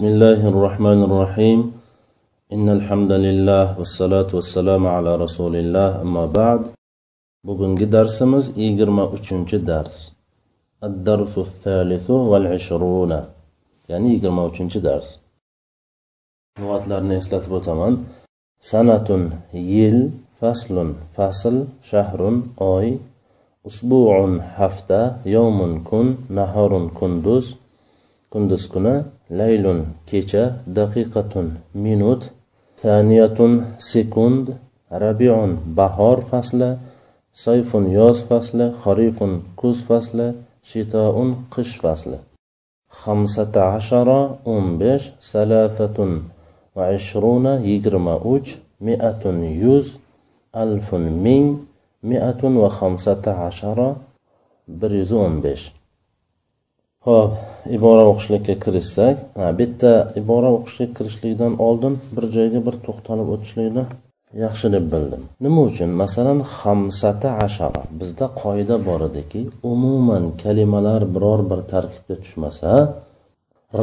بسم الله الرحمن الرحيم إن الحمد لله والصلاة والسلام على رسول الله أما بعد bugungi darsimiz yigirma uchinchi dars الدرس الثالث والعشرون ya'ni yigirma uchinchi dars lug'atlarni eslatib o'taman sanatun yil faslun fasl shahrun oy usbuun hafta yovmun kun nahorun kunduz kunduz kuni laylun kecha daqiqatun minut saniyatun sekund rabiun bahor fasli sayfun yoz fasli xarifun kuz fasli shitoun qish fasli. Xamsata ashara o'n besh salasatun va ishruna yigirma uch miatun yuz alfun ming miatun va xamsata ashara bir yuz o'n besh. Ho'p ibora o'qishlikka kirishsak bitta ibora o'qishga kirishlikdan oldin bir joyga bir to'xtalib o'tishlikni yaxshi deb bildim. Nima uchun? Masalan hamsata ashara. Bizda qoida bor ediki umuman kalimalar biror bir tarkibga tushmasa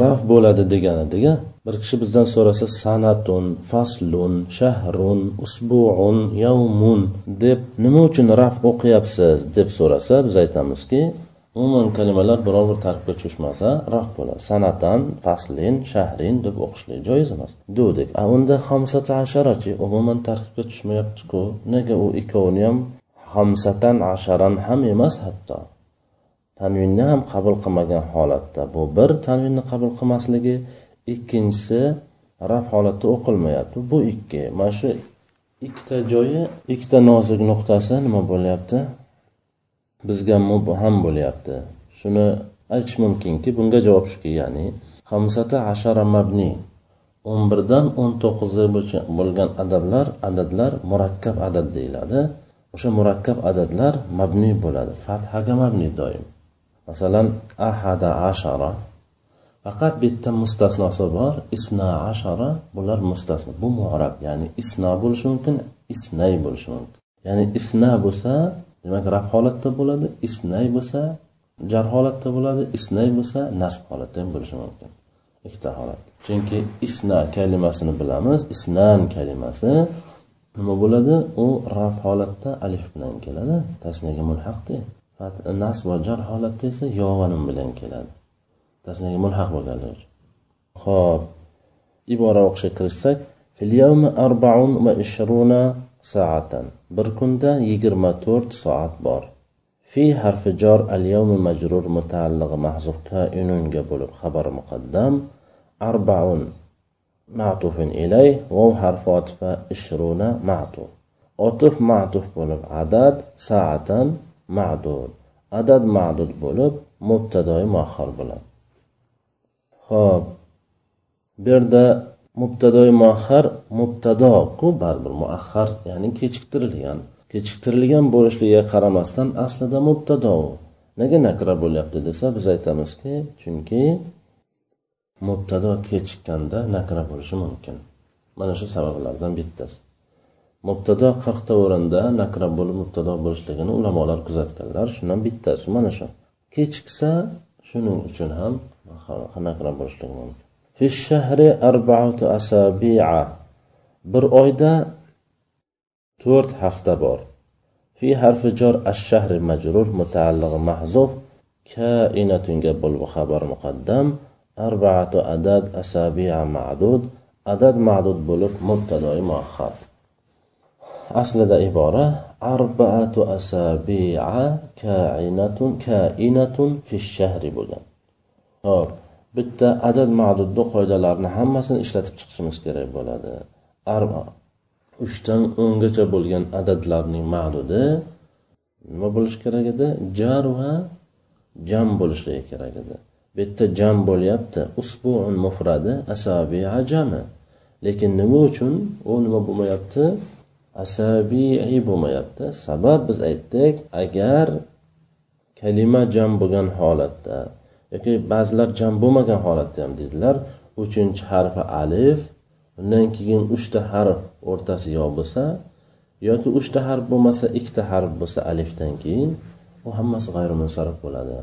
raf bo'ladi deganidiga bir kishi bizdan so'rasa sanatun faslun shahrun usbuun yavmun deb nima uchun raf o'qiyapsiz deb so'rasa biz aytamizki umuman kalimalar biror bir tarkibga tushmasa raf bo'ladi. Sanatan faslin shahrin deb o'qishlik joiz emas. Dedik a unda hamsata asharachi umuman tarkibga tushmayaptiku. Nega u ikkovini ham hamsatan asharan ham emas hatto. Tanvinni ham qabul qilmagan holatda. Bu bir tanvinni qabul qilmasligi ikkinchisi raf holatda o'qilmayapti. Bu ikki. Mana shu ikkita joyi ikkita nozik nuqtasi nima bo'lyapti? Bizga mubham bo'lyapti. Shuni aytish mumkinki bunga javob shuki ya'ni hamsata ashara mabni o'n birdan o'n to'qqizga bo'lgan adablar adadlar murakkab adad deyiladi. O'sha murakkab adadlar mabni bo'ladi fathaga mabni doim. Masalan ahada ashara. Faqat bitta mustasnosi bor isna ashara bular mustasno bu muarab ya'ni isna bo'lishi mumkin isnay bo'lishi mumkin. Ya'ni isna bo'lsa demak raf holatda bo'ladi isnay bo'lsa jar holatda bo'ladi isnay bo'lsa nasb holatda ham bo'lishi mumkin. Ikkita holat. Chunki isna kalimasini bilamiz isnan kalimasi nima bo'ladi? U raf holatda alif bilan keladi tasniyaga mulhaqda nasb va jar holatda esa yovanim bilan keladi. Tasniyaga mulhaq bo'lganligi uchun. Ho'p ibora o'qishga kirishsak في اليوم أربع وعشرون ساعة. بركندا يجرم تورت ساعة بار. في حرف جار اليوم مجرور متعلق محذوف كائن قبل خبر مقدم. أربعون معطوف إليه وهو حرف عطف عشرون معطوف. عطف معطوف بولب عدد ساعة معدود. عدد معدود بولب مبتدأ مؤخر بولب خب. بردا mubtadoi muahhar mubtado ku baribir muahhar ya'ni kechiktirilgan. Kechiktirilgan bo'lishligiga qaramasdan aslida mubtado. Nega nakra bo'lyapti desa biz aytamizki chunki mubtado kechikkanda nakra bo'lishi mumkin. Mana shu sabablardan bittasi. Mubtado qirqta o'rinda nakra bo'lib mubtado bo'lishligini ulamolar kuzatganlar shundan bittasi. Mana shu. Kechiksa shuning uchun ham nakra bo'lishligi mumkin. في الشهر أربعة أسابيع bir oyda to'rt hafta bor في حرف جر الشهر مجرور متعلق محذوف كائنة bo'lib xabar muqaddam أربعة أداد أسابيع معدود adad ma'dud bo'lib mubtadoi muahhar aslida ibora arbaatu asabi'a kainatun kainatun fi shahri bo'lgan ho'p bitta adad ma'dudni qoidalarini hammasini ishlatib chiqishimiz kerak bo'ladi. Arba uchdan o'ngacha bo'lgan adadlarning ma'dudi nima bo'lishi kerak edi? Jar va jam bo'lishligi kerak edi. Bu yerda jam bo'lyapti usbuun mufradi asabia jami. Lekin nima uchun u nima bo'lmayapti? Asabiy bo'lmayapti. Sabab biz aytdik agar kalima jam bo'lgan holatda yoki ba'zilar jam bo'lmagan holatda ham deydilar uchinchi harfi alif undan keyin uchta harf o'rtasi yo bo'lsa yoki uchta harf bo'lmasa ikkita harf bo'lsa alifdan keyin u hammasi g'ayrimunsarif bo'ladi.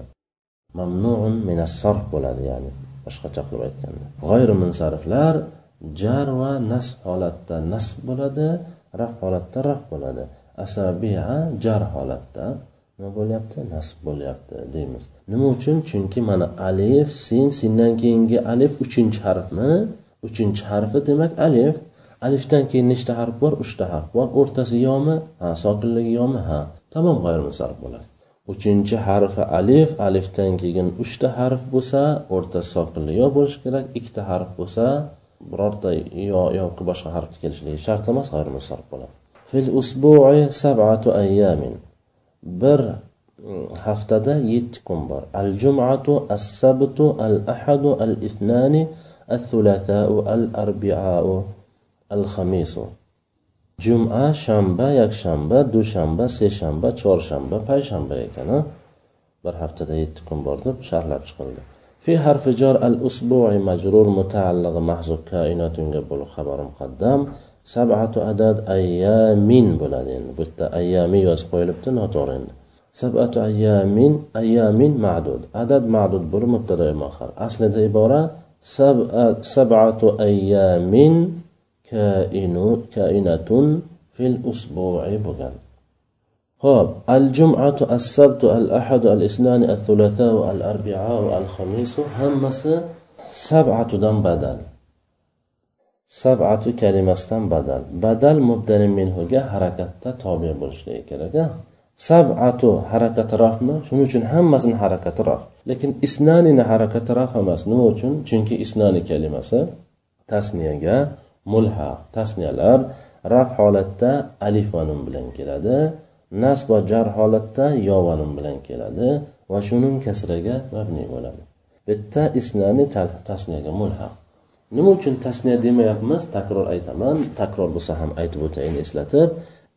Mamnuun minassarf bo'ladi ya'ni boshqacha qilib aytganda. G'ayrimunsariflar jar va nasb holatda nasb bo'ladi raf holatda raf bo'ladi. Asabiya jar holatda. Nima bo'lyapti? Nasb bo'lyapti deymiz. Nima uchun? Chunki mana alif sin sindan keyingi alif uchinchi harfmi? Uchinchi harfi demak alif alifdan keyin nechta harf bor? Uchta harf bor. O'rtasi yomi? Ha sokinligi yomi? Ha tamom g'ayrimusarf bo'ladi. Uchinchi harfi alif alifdan keyin uchta harf bo'lsa o'rtasi sokinli yo bo'lishi kerak ikkita harf bo'lsa birorta yo yoki boshqa harfni kelishligi shart emas g'ayrimusarf bo'ladi. Fil usbu'i sab'atu ayyamin. بر هفتدا يتكم بر الجمعة السبت الأحد الاثنان الثلاثاء الأربعاء الخميس جمعة شنبة يك شنبة دو شنبة سي شنبة چور شنبة پاي شنبة يكنا بر هفتدا يتكم بردب شهر لبش قلده في حرف جار الأسبوع مجرور متعلق محزو كائنات ينجب خبر مقدم سبعة أداد أيام بولاد يعني أيام يوز قويلبتو نطور سبعة أيام أيام معدود. أداد معدود بر مبتدأ مؤخر. أصل ده عبارة سبعة سبعة أيام كائنة في الأسبوع بغن. خب الجمعة السبت الأحد الإثنان الثلاثاء الأربعاء الخميس همس سبعة دم بدل. Sab'atu kalimasidan badal. Badal mubdali minhuga harakatda tobe bo'lishligi kerak sab'atu harakati rafmi shuning uchun hammasini harakati raf. Lekin isnanini harakati raf emas. Nima uchun? Chunki isnani kalimasi tasniyaga mulhaq. Tasniyalar raf holatda alif va nun bilan keladi nasb va jar holatda yo va nun bilan keladi va shuning kasraga mabni bo'ladi. Bitta isnani tasniyaga mulhaq. Nima uchun tasniya demayapmiz? Takror aytaman takror bo'lsa ham aytib o'tayin eslatib.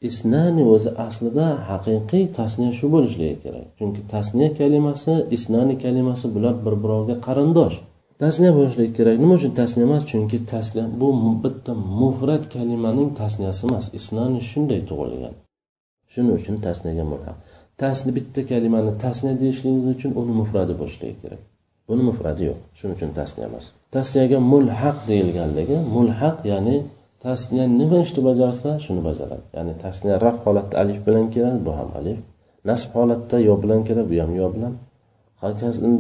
Isnani o'zi aslida haqiqiy tasniya shu bo'lishligi kerak. Chunki tasniya kalimasi isnani kalimasi bular bir birovga qarindosh. Tasniya bo'lishligi kerak nima uchun tasniya emas? Chunki tasniya bu bitta mufrat kalimaning tasniyasi emas. Isnani shunday tug'ilgan. Shuning uchun tasniyaga mulhaq tasni bitta kalimani tasniya deyishligingiz uchun uni mufradi bo'lishligi kerak. Buni mufradi yo'q. Shuning uchun tasniya emas. Tasniyaga mulhaq deyilganligi mulhaq ya'ni tasniya nima ishni bajarsa shuni bajaradi. Ya'ni tasniya raf holatda alif bilan keladi bu ham alif. Nasb holatda yo bilan keladi bu ham yo bilan.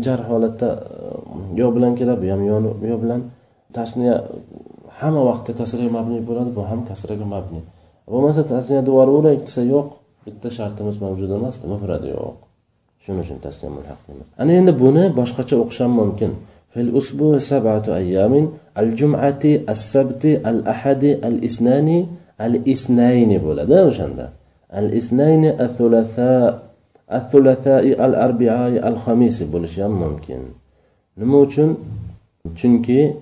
Jar holatda e, yo bilan keladi bu ham yo bilan. Tasniya hamma vaqtda kasraga mabni bo'ladi bu ham kasraga mabni. Bo'lmasa tasniya yuboraveraylik desa yo'q bitta shartimiz mavjud emasdi mufradi yo'q. Shuning uchun tasniya mulhaq ana endi buni boshqacha o'qish ham mumkin. في الأسبوع سبعة أيام الجمعة السبت الأحد الاثنان الاثنين bo'ladi o'shanda الاثنين الثلاثاء الثلاثاء الأربعاء الخميس bo'lishi ham mumkin nima uchun chunki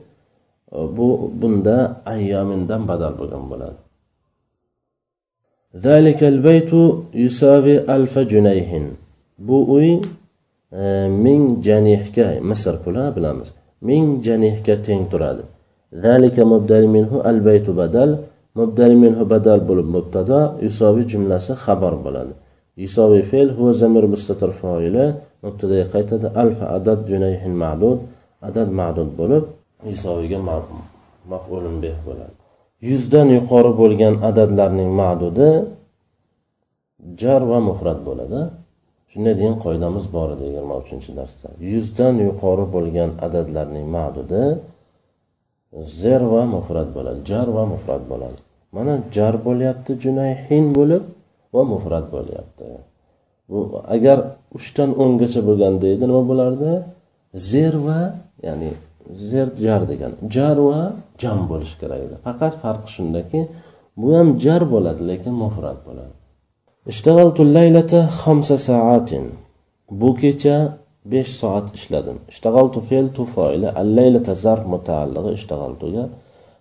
bu bunda ayyomindan badal bo'lgan bo'ladi ذلك البيت يساوي ألف جنيه bu E, ming janihga misr puli bilamiz. Ming janihga teng turadi. Zalika mubdal minhu al baytu badal. Mubdal minhu badal bo'lib mubtado yusoviy jumlasi xabar bo'ladi. Yusoviy fe'l huwa zamir mustatir foili. Mubtadaga qaytadi alfa adad junayhin ma'dud. Adad ma'dud bo'lib isoviyga maf'ulun bih bo'ladi. Yuzdan yuqori bo'lgan adadlarning ma'dudi jar va mufrat bo'ladi. Shunday degan qoidamiz bor edi yigirma uchinchi darsda. Yuzdan yuqori bo'lgan adadlarning ma'dudi zer va mufrat bo'ladi jar va mufrat bo'ladi. Mana jar bo'lyapti junayhin bo'lib va mufrat bo'lyapti. Bu agar uchdan o'ngacha bo'lganda edi nima bo'lardi? Zer va ya'ni zer jar degan jar va jam bo'lishi kerak edi. Faqat farqi shundaki bu ham jar bo'ladi lekin mufrat bo'ladi. اشتغلت الليلة خمس ساعات. بوكيتا بيش ساعات إشلادم. اشتغلت فيل تفايلة الليلة زر متعلقة اشتغلت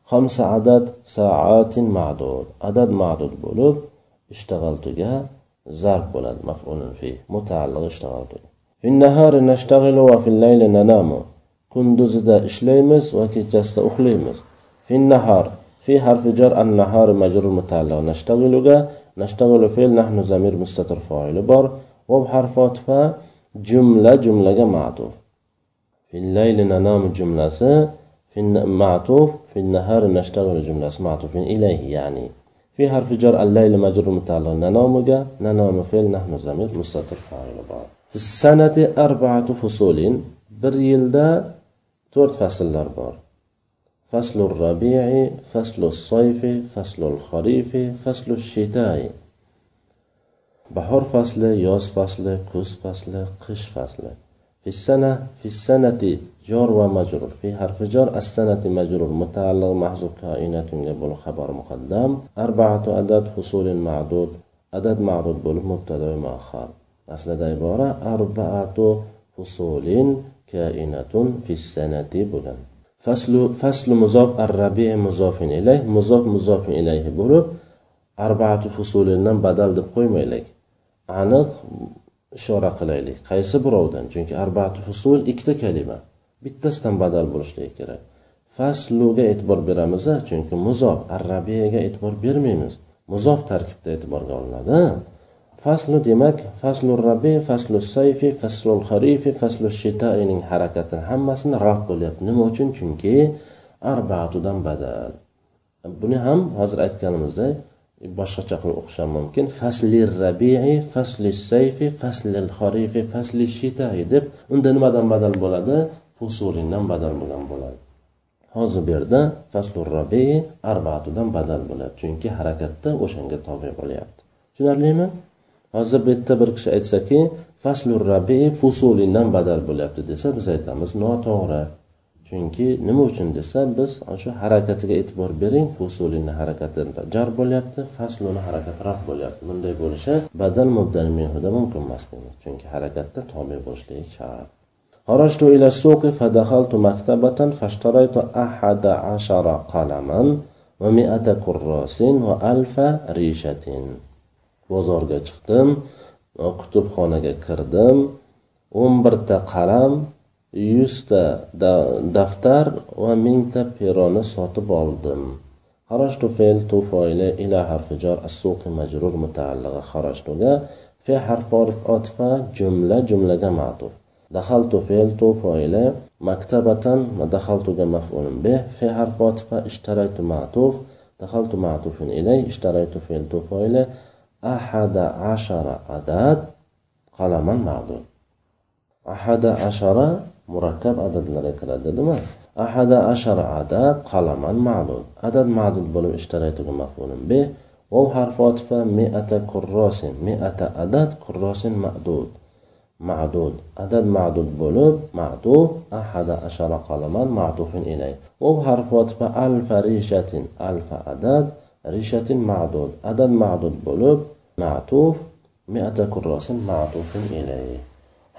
خمس عدد ساعات معدود. عدد معدود بولوب اشتغلت زر بولد مفعول فيه متعلق اشتغلت في النهار نشتغل وفي الليل ننام. كندوز دا إشليمز أخليمز. في النهار في حرف جر النهار مجرور متعلق. نشتغلها نشتغل فعل نحن ضمير مستتر فاعل بار. وبحرف عطف جملة جملة معطوف. في fillayli nanamu jumlasi معطوف. في النهار نشتغل جملة معطوف. إليه يعني. في حرف جر الليل مجرور متعلق. ننام ننام فعل نحن زمير مستتر فاعل بعض في السنة أربعة فصول. bir yilda to'rt fasllar bor فصل الربيع فصل الصيف فصل الخريف فصل الشتاء. بحر فصل ياز فصل كوس فصل قش فصل. في السنة في السنة جار ومجرور في حرف جار السنة مجرور. متعلق محذوف كائنات قبل خبر مقدم. أربعة عدد حصول معدود. عدد معدود بل مبتدا مؤخر. أصل دا عبارة أربعة حصول كائنات في السنة بولن faslu faslu muzof arrabi muzofin ilayh muzof muzofin ilayhi bo'lib arbaatu fusulindan badal deb qo'ymaylik. Aniq ishora qilaylik. Qaysi birovdan? Chunki arbaatu fusul ikkita kalima. Bittasidan badal bo'lishligi kerak. Fasluga e'tibor beramiz chunki muzof arrabiyaga e'tibor bermaymiz. Muzof tarkibda e'tiborga olinadi faslu demak faslu rabi faslu sayfi faslu harifi faslu shitaining harakatini hammasini raf bo'lyapti. Nima uchun? Chunki arbatudan badal. Buni ham hozir aytganimizdek boshqacha qilib o'qish ham mumkin. Fasli rabii fasli sayfi fasli harifi fasli shitai deb unda nimadan badal bo'ladi? Fusulindan badal bo'lgan bo'ladi. Hozir bu yerda faslu rabii arbatudan badal bo'ladi chunki harakatda o'shanga tobe bo'lyapti. Tushunarlimi? hozir bu yerda bir kishi aytsaki faslu rabii fusulindan badal bo'lyapti desa biz aytamiz noto'g'ri chunki nima uchun desa biz shu harakatiga e'tibor bering fusulini harakati jar bo'lyapti fasluni harakati raf bo'lyapti bunday bo'lishi badal mubdal minhuda mumkin emas chunki harakatda tobe bo'lishligi shart خرجت إلى السوق فدخلت مكتبة فاشتريت أحد عشر قلما ومئة كراس وألف ريشة bozorga chiqdim kutubxonaga kirdim o'n birta qalam yuzta daftar va mingta peroni sotib oldim خرجت فعل تو فاعل إلى حرف جر السوق مجرور متعلق خرجتga في حرف عطف جملة جملة معطوف دخلت فعل تو فاعل مكتبة دخلت مفعول به في حرف عطف اشتريت معطوف دخلت معطوف إليه اشتريت فعل تو فاعل أحد عشر عدد قلما معدود أحد عشر مركب عدد لك عدد ما. أحد عشر عدد قلما معدود عدد معدود بلو اشتريته مقبول به. وهو حرف عطف مئة كراس مئة عدد كراس معدود. معدود. عدد معدود بلوب معدود أحد عشر قلما معطوف إليه. وهو حرف عطف ألف ريشة ألف عدد ريشة معدود. عدد معدود بلوب ma'tuf mi'ata kurrasin ma'tufun ilayhi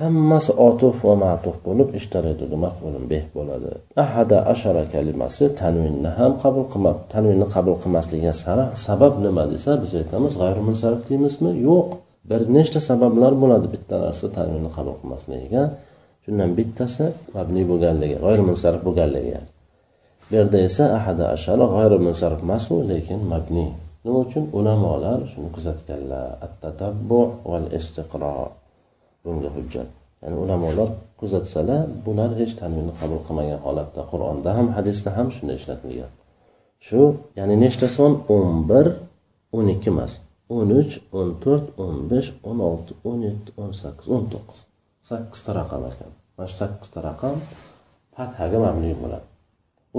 hammasi otuf va matuf bo'lib ishtaradagi mafulun beh bo'ladi. Ahada ashara kalimasi tanvinni ham qabul qilmab tanvinni qabul qilmasligiga sabab nima desa biz aytamiz g'ayrimunsarif deymizmi? Yo'q. Bir nechta sabablar bo'ladi bitta narsa tanvinni qabul qilmasligiga. Shundan bittasi mabni bo'lganligi g'ayrimunsarif bo'lganligi. Bu yerda esa ahada ashara g'ayrimunsarif emasu lekin mabni nima uchun? Ulamolar shuni kuzatganlar. Attatabbu val istiqro bunga hujjat. Ya'ni ulamolar kuzatsalar bular hech tanvinni qabul qilmagan holatda. Qur'onda ham hadisda ham shunday ishlatilgan. Shu ya'ni nechta son? O'n bir o'n ikki emas. o'n uch o'n to'rt o'n besh o'n olti o'n yetti o'n sakkiz o'n to'qqiz. Sakkizta raqam ekan. Mana shu sakkizta raqam fathaga mabniy bo'ladi.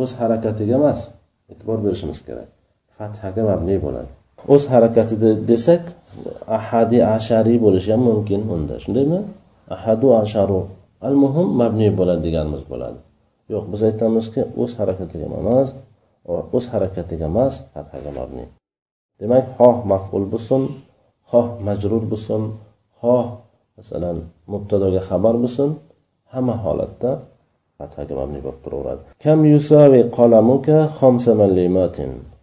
O'z harakatiga emas e'tibor berishimiz kerak. Fathaga mabniy bo'ladi. O'z harakatida desak ahadi ashariy bo'lishi ham mumkin unda. Shundaymi? Ahadu asharu. Al muhim mabniy bo'ladi deganimiz bo'ladi. Yo'q biz aytamizki o'z harakatiga emas o'z harakatiga emas fathaga mabniy demak xoh maful bo'lsin xoh majrur bo'lsin xoh masalan mubtadoga xabar bo'lsin hamma holatda fathaga mabniy bo'lib turaveradi. Kam yusavi qalamuka xomsa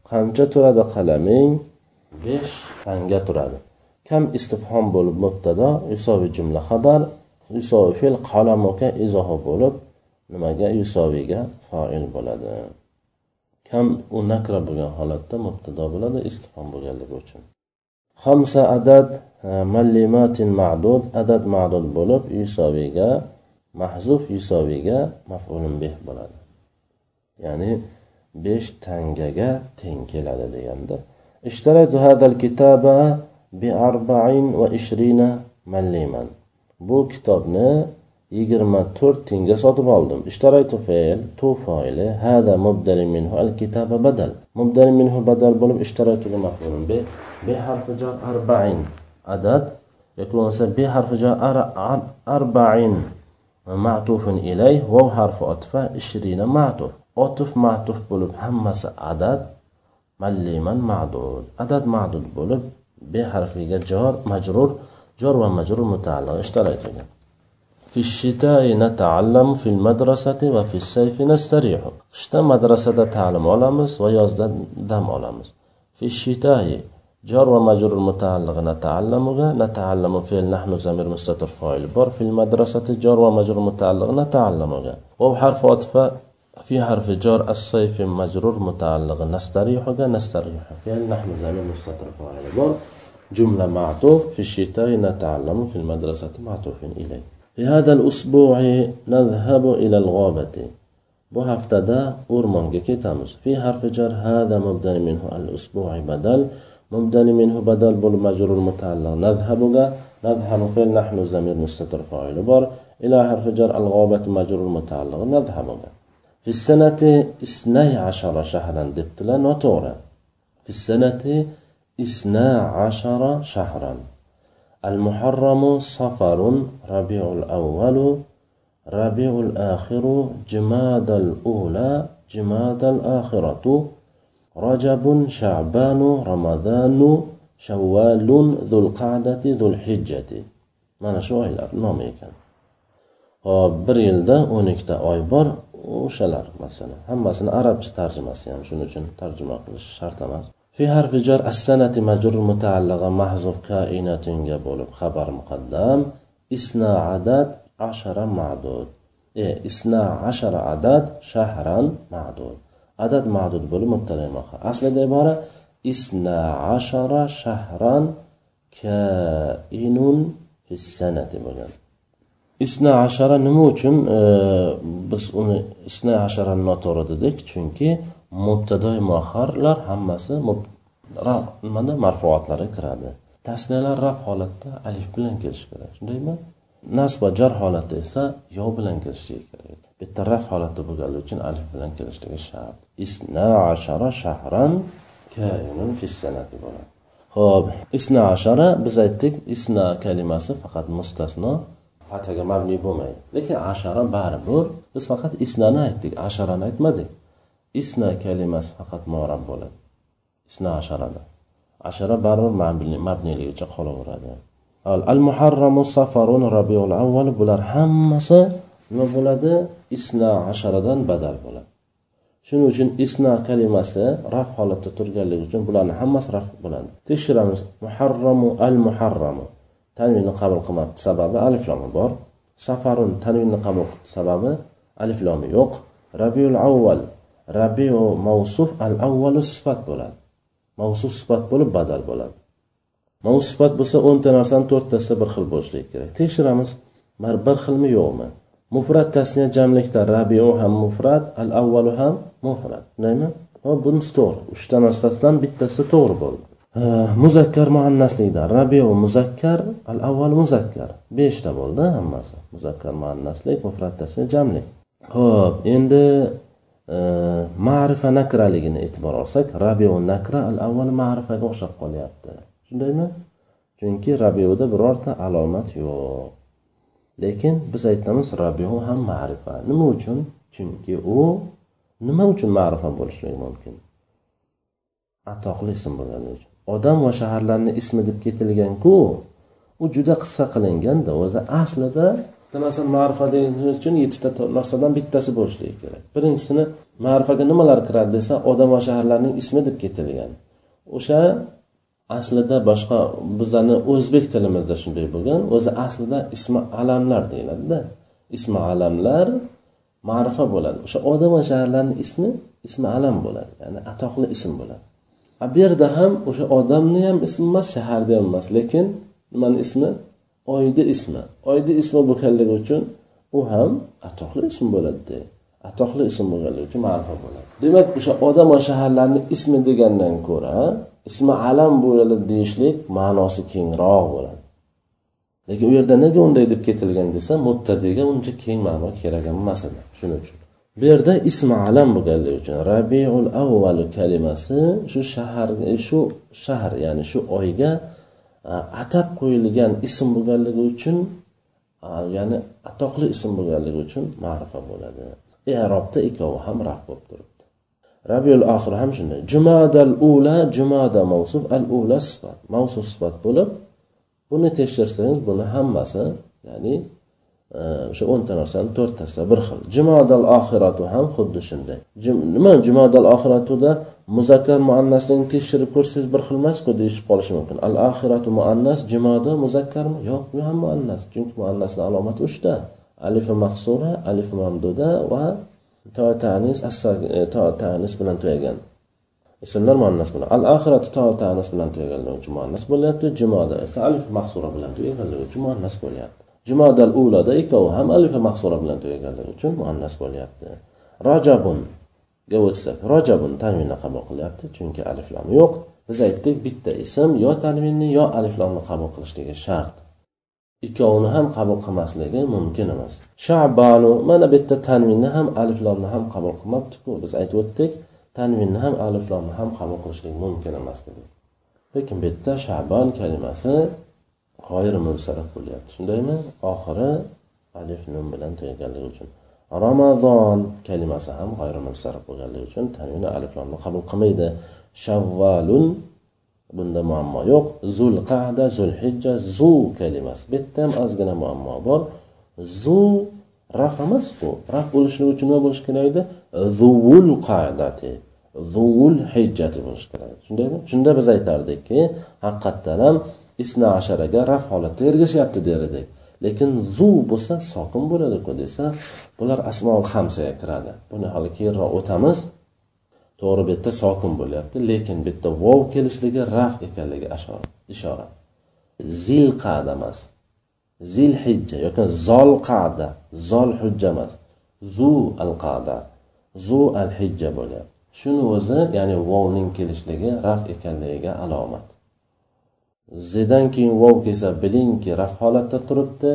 qancha turadi qalaming? Besh tanga turadi. Kam istifhom bo'lib mubtado yusoviy jumla xabar yusoviy fe'l qalamuka izohi bo'lib nimaga yusoviyga foil bo'ladi? Kam u nakra bo'lgan holatda mubtado bo'ladi istifhom bo'lganligi uchun. Hamsa adad mallimatin ma'dud adad ma'dud bo'lib yusoviyga mahzuf yusoviyga mafulun bih bo'ladi. Ya'ni besh tangaga teng keladi deganda ishtaraytu hadal kitaba bi arba'in va ishrina malliman bu kitobni yigirma to'rt tiyinga sotib oldim ishtaraytu fe'l tu foili hada mubdali minhu al kitaba badal mubdali minhu badal bo'lib ishtaraytuga maf'ulun bi bi harfi jar arba'in adad yoki bo'lmasa bi harfi jar arba'in ma'tufun ilayh vav harfi otfa ishrina ma'tuf عطف معطف بولب همس عدد مليما معدود. عدد معدود بولب بحرف جار مجرور جار ومجرور متعلق. اشتريت في الشتاء نتعلم في المدرسة وفي الصيف نستريح. شتاء مدرسة تعلم علامس ويزد دم علامس في الشتاء جار ومجرور متعلق نتعلم نتعلم في نحن زمير مستتر فاعل بر في المدرسة جار ومجرور متعلق نتعلم وحرف حرف في حرف جر الصيف مجرور متعلق. نستريح ده نستريح. في نحن زمن مستطرف على بر جملة معطوف. في الشتاء نتعلم في المدرسة معطوف إليه. في هذا الأسبوع نذهب إلى الغابة. بهفتدا أورمونج كيتاموس. في حرف جر هذا مبدل منه الأسبوع بدل. مبدل منه بدل. بول مجرور متعلق. نذهب نذهب. في نحن زمير مستتر فاعل بر إلى حرف جر الغابة مجرور متعلق. نذهب بقى. في السنة اثنى عشر شهرا دبتلا نوتورا. في السنة اثنى عشر شهرا. المحرم صفر ربيع الأول ربيع الآخر جماد الأولى جماد الآخرة. رجب شعبان رمضان شوال ذو القعدة ذو الحجة. ما نشوه الأفنومي كان؟ آه، بريل ده ونكتا أي o'shalar masalan hammasini arabcha tarjimasi ham shuning uchun tarjima qilish shart emas في حرف جر السنة مجرور متعلقة محذوف كائنة bo'lib xabar muqaddam isna adad عشرة معدود إيه إثنا عشر عدد شهرا معدود عدد معدود bo'lib mubtada muaxar aslida ibora إثنا عشر شهرا كائن في السنة bo'lgan isna ashara nima uchun e, biz uni isna asharani noto'g'ri dedik? Chunki mubtadoi muaxarlar hammasi nimada marfuatlari kiradi. Tasniyalar raf holatda alif bilan kelishi kerak. Shundaymi? Nasb va jar holati esa yo bilan kelishligi kerak. Bitta raf holati bo'lganligi uchun alif bilan kelishligi shart. Isna ashara shahran kainun fissanati bo'ladi. Ho'p isna ashara biz aytdik isna kalimasi faqat mustasno fathaga mabni bo'lmaydi lekin ashara baribir biz faqat isnani aytdik asharani aytmadik isna kalimasi faqat morab bo'ladi. Isna asharada. Ashara baribir mabniligicha qolaveradi. Al muharramu safarun rabiul avval bular hammasi nima bo'ladi? Isna asharadan badal bo'ladi. Shuning uchun isna kalimasi raf holatda turganligi uchun bularni hammasi raf bo'ladi. Tekshiramiz. Muharramu al muharramu tanvinni qabul qilmabdi sababi aliflomi bor. Safarun tanvinni qabul qilibdi sababi aliflomi yo'q. Rabiul avval rabiu mavsuf al avvalu sifat bo'ladi. Mavsuf sifat bo'lib badal bo'ladi. Mavsuf sifat bo'lsa o'nta narsani to'rttasi bir xil bo'lishligi kerak. Tekshiramiz. Bir xilmi yo'qmi? Mufrat tasniya jamlikda rabiu ham mufrat al avvalu ham mufrat. Shundaymi bunisi to'g'ri. Uchta narsasidan bittasi to'g'ri bo'ldi. Muzakkar muannaslikda rabiu muzakkar al avval muzakkar. Beshta bo'ldi hammasi. Muzakkar muannaslik mufrat tasniya jamlik ho'p endi e, ma'rifa nakraligini e'tibor olsak rabiu nakra al avval ma'rifaga o'xshab qolyapti. Shundaymi? Chunki rabiuda birorta alomat yo'q. Lekin biz aytamiz rabiu ham ma'rifa. Nima uchun? Chunki u nima uchun ma'rifa bo'lishligi mumkin? Atoqli ism bo'lgani uchun. Odam va shaharlarni ismi deb ketilganku u juda qisqa qilinganda o'zi aslida masalan ma'rifa degani uchun yettita narsadan bittasi bo'lishligi kerak. Birinchisini ma'rifaga nimalar kiradi desa odam va shaharlarning ismi deb ketilgan. O'sha aslida boshqa bizani o'zbek tilimizda shunday bo'lgan. O'zi aslida ismi alamlar deyiladida. Ismi alamlar ma'rifa bo'ladi. O'sha odam va shaharlarni ismi ismi alam bo'ladi. Ya'ni atoqli ism bo'ladi. Bu yerda ham o'sha odamni ham ismi emas shaharni ham emas lekin nimani ismi? Oyni ismi. Oyni ismi bo'lganligi uchun u ham atoqli ism bo'ladi atoqli ism bo'lganligi uchun ma'rifa bo'ladi. Demak o'sha odam va shaharlarni ismi degandan ko'ra ismi alam bo'ladi deyishlik ma'nosi kengroq bo'ladi. Lekin u yerda nega unday deb ketilgan desa mubtadiga uncha keng ma'no kerak emas edi shuning uchun. Bu yerda ismi alam bo'lganligi uchun rabiul avval kalimasi shu shahar shu shahar ya'ni shu oyga atab qo'yilgan ism bo'lganligi uchun ya'ni atoqli ism bo'lganligi uchun ma'rifa bo'ladi. Erobda ikkovi ham raf bo'lib turibdi. Rabiul oxir ham shunday. Jumadal ula jumada mavsuf al ula sifat. Mavsuf sifat bo'lib buni tekshirsangiz buni hammasi ya'ni o'sha o'nta narsani to'rttasida bir xil. Jumodal oxiratu ham xuddi shunday. Nima? Jumodal oxiratuda muzakkar muannasligini tekshirib ko'rsangiz bir xil emasku deyishib qolishi mumkin. Al oxiratu muannas jumoda muzakkarmi? Yo'q bu ham muannas. Chunki muannasni alomati uchta. Alifi mahsura alifi mamduda va to tanis e, to tanis bilan tugagan ismlar muannas bilan al oxiratu to tanis bilan tugaganligi uchun muannas bo'lyapti. Jumoda esa alif mahsura bilan tugaganligi uchun muannas bo'lyapti. Jumadal ulada ikkovi ham alifa mahsura bilan tugaganligi uchun muannas bo'lyapti. Rojabunga o'tsak rojabun tanvinni qabul qilyapti chunki aliflam yo'q. Biz aytdik bitta ism yo tanvinni yo aliflomni qabul qilishligi shart. Ikkovini ham qabul qilmasligi mumkin emas. Shabanu mana bu yerda tanvinni ham aliflomni ham qabul qilmabdiku. Biz aytib o'tdik tanvinni ham aliflomni ham qabul qilishlik mumkin emas dedik. Lekin bu yerda shabon kalimasi g'oyir munsarif bo'lyapti. Shundaymi? Oxiri alif nun bilan tugaganligi uchun. Ramazon kalimasi ham g'oyir munsarif bo'lganligi uchun tanvini aliflomni qabul qilmaydi. Shavvalun bunda muammo yo'q. Zul qada zul hijja zu kalimasi. Bu yerda ham ozgina muammo bor. Zu raf emas ku raf bo'lishligi uchun nima bo'lishi kerak edi? Zuvul qadati. Zuvul hijjati bo'lishi kerak shundaymi? Shunda biz aytardikki haqiqatdan ham isna asharaga raf holatda ergashyapti der edik lekin zu bo'lsa sokin bo'ladiku desa bular asmoul hamsaga kiradi. Buni hali keyinroq o'tamiz. To'g'ri bu yerda sokin bo'lyapti lekin bu yerda vov kelishligi raf ekanligi ishora. Zil qada emas. Zil hijja yoki zol qada zol hujja emas. Zu al qada zu al hijja bo'lyapti. Shuni o'zi ya'ni vovning kelishligi raf ekanligiga alomat. Zedan keyin vov kelsa bilingki raf holatda turibdi.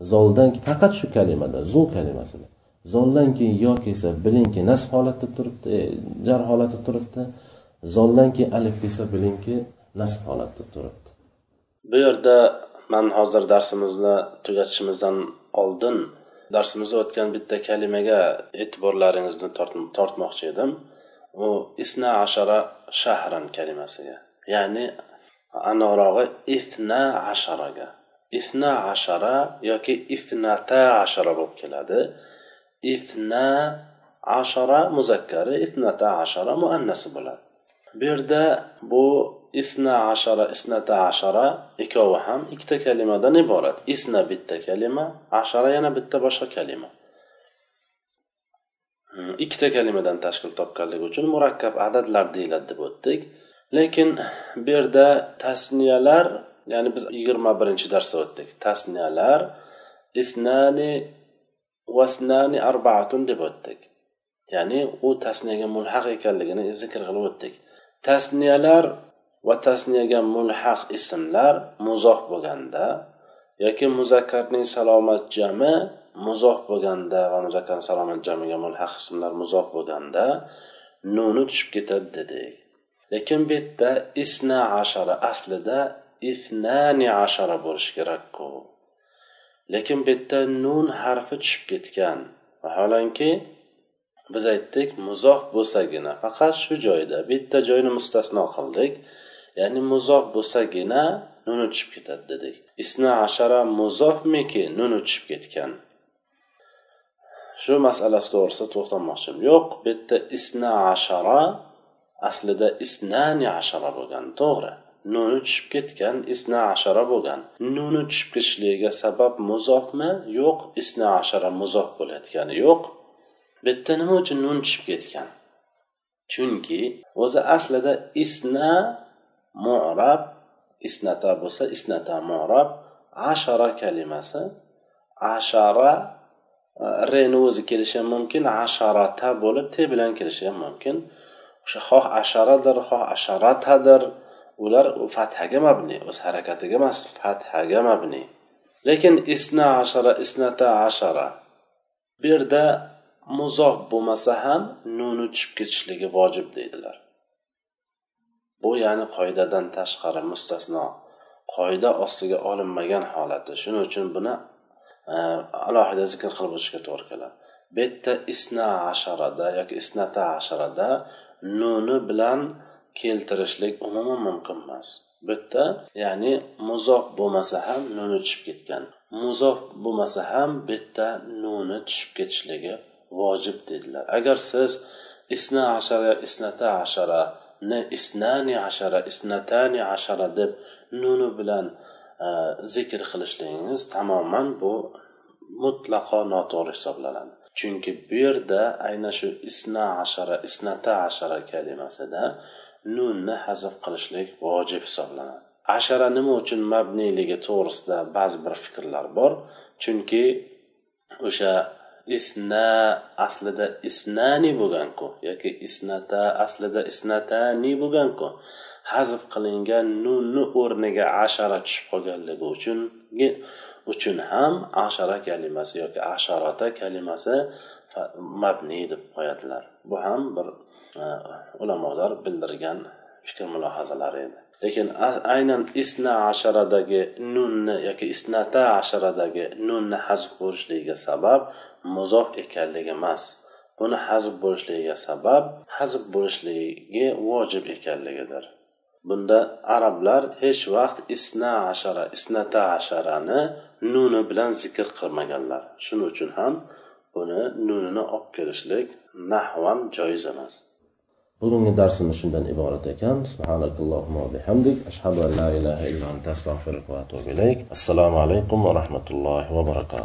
Zoldan faqat shu kalimada zu kalimasida. Zoldan keyin yo kelsa bilingki nasb holatda turibdi e, jar holatda turibdi. Zoldan keyin alif kelsa bilingki nasb holatda turibdi. Bu yerda man hozir darsimizni tugatishimizdan oldin darsimizda o'tgan bitta kalimaga e'tiborlaringizni tortmoqchi edim. U isna ashara shahran kalimasiga ya'ni anorog'i ifna asharaga. Ifna ashara yoki ifnata ashara bo'lib keladi. Ifna ashara muzakkari ifnata ashara muannasi bo'ladi. Bu yerda bu isna ashara isnata ashara ikkovi ham ikkita kalimadan iborat. Isna bitta kalima ashara yana bitta boshqa kalima. Hmm, ikkita kalimadan tashkil topganligi uchun murakkab adadlar deyiladi deb o'tdik. Lekin bu yerda tasniyalar ya'ni biz yigirma birinchi darsda o'tdik. Tasniyalar isnani vasnani arbaatun deb o'tdik. Ya'ni u tasniyaga mulhaq ekanligini zikr qilib o'tdik. Tasniyalar va tasniyaga mulhaq ismlar muzoh bo'lganda yoki muzakkarning salomat jami muzoh bo'lganda va muzakkar salomat jamiga mulhaq ismlar muzoh bo'lganda nuni tushib ketadi dedik. Lekin bu yerda isna ashara aslida ifnani ashara bo'lishi kerakku. Lekin bu yerda nun harfi tushib ketgan. Vaholanki biz aytdik muzoh bo'lsagina faqat shu joyda bitta joyni mustasno qildik ya'ni muzoh bo'lsagina nuni tushib ketadi dedik. Isna ashara muzohmiki nuni tushib ketgan? Shu masalasi to'g'risida to'xtalmoqchiman yo'q bu yerda isna ashara aslida isnani ashara bo'lgan to'g'ri. Nuni tushib ketgan isna ashara bo'lgan. Nuni tushib ketishligiga sabab muzofmi yo'q isna ashara muzof bo'layotgani yo'q. Bu yerda nima uchun nun tushib ketgan? Chunki o'zi aslida isna murab isnata bo'lsa isnata murab ashara kalimasi ashara e, reni o'zi kelishi ham mumkin asharata bo'lib te bilan kelishi ham mumkin. O'sha xoh asharadir xoh asharatadir. Ular fathaga mabni o'z harakatiga emas fathaga mabni. Lekin isna ashara isnata ashara. Bu yerda muzof bo'lmasa ham nuni tushib ketishligi vojib deydilar. Bu ya'ni qoidadan tashqari mustasno. Qoida ostiga olinmagan holati. Shuning uchun buni e, alohida zikr qilib o'tishga to'g'ri keladi. Bu yerda isna asharada yoki isnata asharada nuni bilan keltirishlik umuman mumkin emas. Bitta ya'ni muzof bo'lmasa ham nuni tushib ketgan. Muzof bo'lmasa ham bitta nuni tushib ketishligi vojib dedilar. Agar siz isna ashara isnata ashara ni isnani ashara isnatani ashara deb nuni bilan e, zikr qilishligingiz tamoman bu mutlaqo noto'g'ri hisoblanadi. Chunki bu yerda aynan shu isna ashara isnata ashara kalimasida nunni hazf qilishlik vojib hisoblanadi. Ashara nima uchun mabniyligi to'g'risida ba'zi bir fikrlar bor. Chunki o'sha isna aslida isnani bo'lganku yoki isnata aslida isnatani bo'lganku hazf qilingan nunni o'rniga ashara tushib qolganligi uchun uchun ham ashara kalimasi yoki asharata kalimasi mabni deb qo'yadilar. Bu ham bir e, ulamolar bildirgan fikr mulohazalar edi. Lekin aynan isna asharadagi nunni yoki isnata asharadagi nunni hazf bo'lishligiga sabab muzof ekanligi emas. Buni hazf bo'lishligiga sabab hazf bo'lishligi vojib ekanligidir. Bunda arablar hech vaqt isna ashara isnata asharani nuni bilan zikr qilmaganlar. Shuning uchun ham buni nunini olib kelishlik nahvan joiz emas. Bugungi darsimiz shundan iborat ekan. Subhanakallohumma bihamdik. Ashhadu an la ilaha illa anta astag'firuka va atubu ilayk. Assalomu alaykum va rahmatullohi va barakatuh.